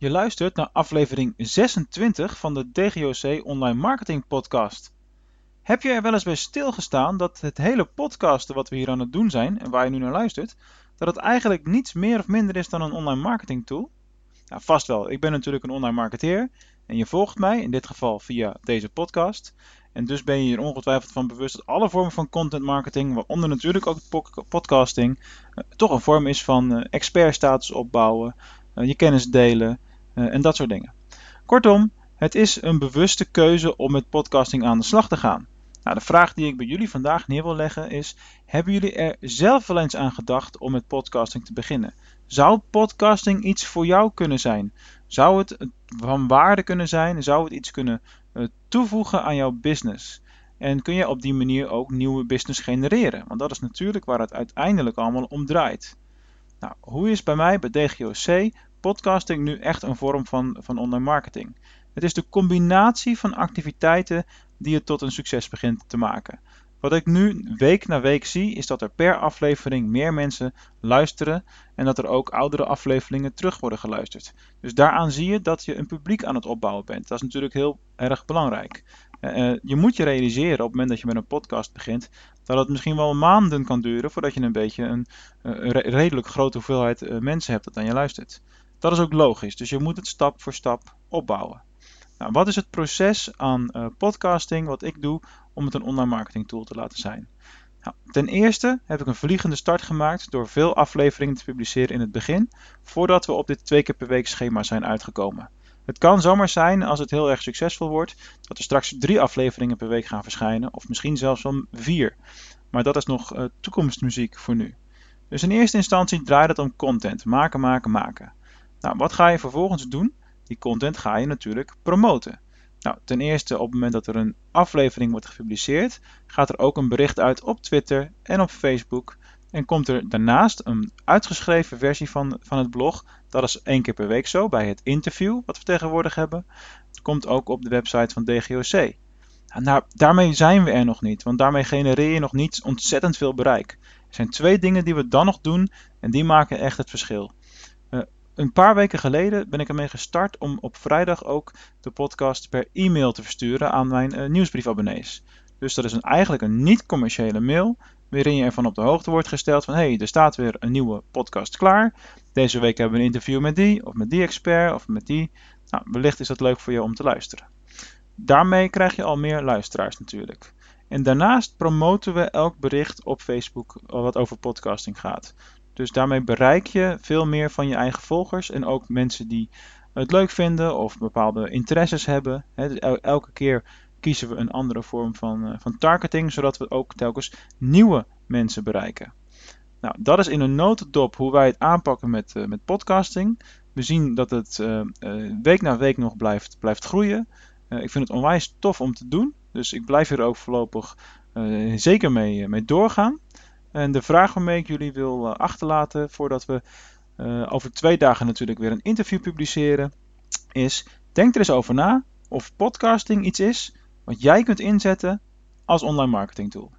Je luistert naar aflevering 26 van de DGOC Online Marketing Podcast. Heb je er wel eens bij stilgestaan dat het hele podcasten wat we hier aan het doen zijn en waar je nu naar luistert, dat het eigenlijk niets meer of minder is dan een online marketing tool? Nou, vast wel. Ik ben natuurlijk een online marketeer en je volgt mij, in dit geval via deze podcast. En dus ben je er ongetwijfeld van bewust dat alle vormen van content marketing, waaronder natuurlijk ook podcasting, eh, toch een vorm is van uh, expertstatus opbouwen, uh, je kennis delen en dat soort dingen. Kortom, het is een bewuste keuze om met podcasting aan de slag te gaan. Nou, de vraag die ik bij jullie vandaag neer wil leggen is: hebben jullie er zelf wel eens aan gedacht om met podcasting te beginnen? Zou podcasting iets voor jou kunnen zijn? Zou het van waarde kunnen zijn? Zou het iets kunnen uh, toevoegen aan jouw business? En kun je op die manier ook nieuwe business genereren? Want dat is natuurlijk waar het uiteindelijk allemaal om draait. Nou, hoe is bij mij bij DGOC podcasting nu echt een vorm van, van online marketing? Het is de combinatie van activiteiten die het tot een succes begint te maken. Wat ik nu week na week zie, is dat er per aflevering meer mensen luisteren en dat er ook oudere afleveringen terug worden geluisterd. Dus daaraan zie je dat je een publiek aan het opbouwen bent. Dat is natuurlijk heel erg belangrijk. Uh, je moet je realiseren op het moment dat je met een podcast begint, dat het misschien wel maanden kan duren voordat je een beetje een, een redelijk grote hoeveelheid mensen hebt dat aan je luistert. Dat is ook logisch, dus je moet het stap voor stap opbouwen. Nou, wat is het proces aan uh, podcasting wat ik doe om het een online marketing tool te laten zijn? Nou, ten eerste heb ik een vliegende start gemaakt door veel afleveringen te publiceren in het begin, voordat we op dit twee keer per week schema zijn uitgekomen. Het kan zomaar zijn, als het heel erg succesvol wordt, dat er straks drie afleveringen per week gaan verschijnen, of misschien zelfs wel vier. Maar dat is nog uh, toekomstmuziek voor nu. Dus in eerste instantie draait het om content. Maken, maken, maken. Nou, wat ga je vervolgens doen? Die content ga je natuurlijk promoten. Nou, ten eerste op het moment dat er een aflevering wordt gepubliceerd, gaat er ook een bericht uit op Twitter en op Facebook. En komt er daarnaast een uitgeschreven versie van, van het blog. Dat is één keer per week zo bij het interview wat we tegenwoordig hebben. Het komt ook op de website van DGOC. Nou, daarmee zijn we er nog niet, want daarmee genereer je nog niet ontzettend veel bereik. Er zijn twee dingen die we dan nog doen en die maken echt het verschil. Een paar weken geleden ben ik ermee gestart om op vrijdag ook de podcast per e-mail te versturen aan mijn uh, nieuwsbriefabonnees. Dus dat is een, eigenlijk een niet-commerciële mail waarin je ervan op de hoogte wordt gesteld van hé, hey, er staat weer een nieuwe podcast klaar. Deze week hebben we een interview met die of met die expert of met die. Nou, wellicht is dat leuk voor je om te luisteren. Daarmee krijg je al meer luisteraars natuurlijk. En daarnaast promoten we elk bericht op Facebook wat over podcasting gaat. Dus daarmee bereik je veel meer van je eigen volgers en ook mensen die het leuk vinden of bepaalde interesses hebben. Dus elke keer kiezen we een andere vorm van, eh, van targeting, zodat we ook telkens nieuwe mensen bereiken. Nou, dat is in een notendop hoe wij het aanpakken met, uh, met podcasting. We zien dat het uh, week na week nog blijft, blijft groeien. ik vind het onwijs tof om te doen. Dus ik blijf hier ook voorlopig zeker mee, mee doorgaan. En de vraag waarmee ik jullie wil eh, achterlaten voordat we uh, over twee dagen natuurlijk weer een interview publiceren, is denk er eens over na of podcasting iets is wat jij kunt inzetten als online marketing tool.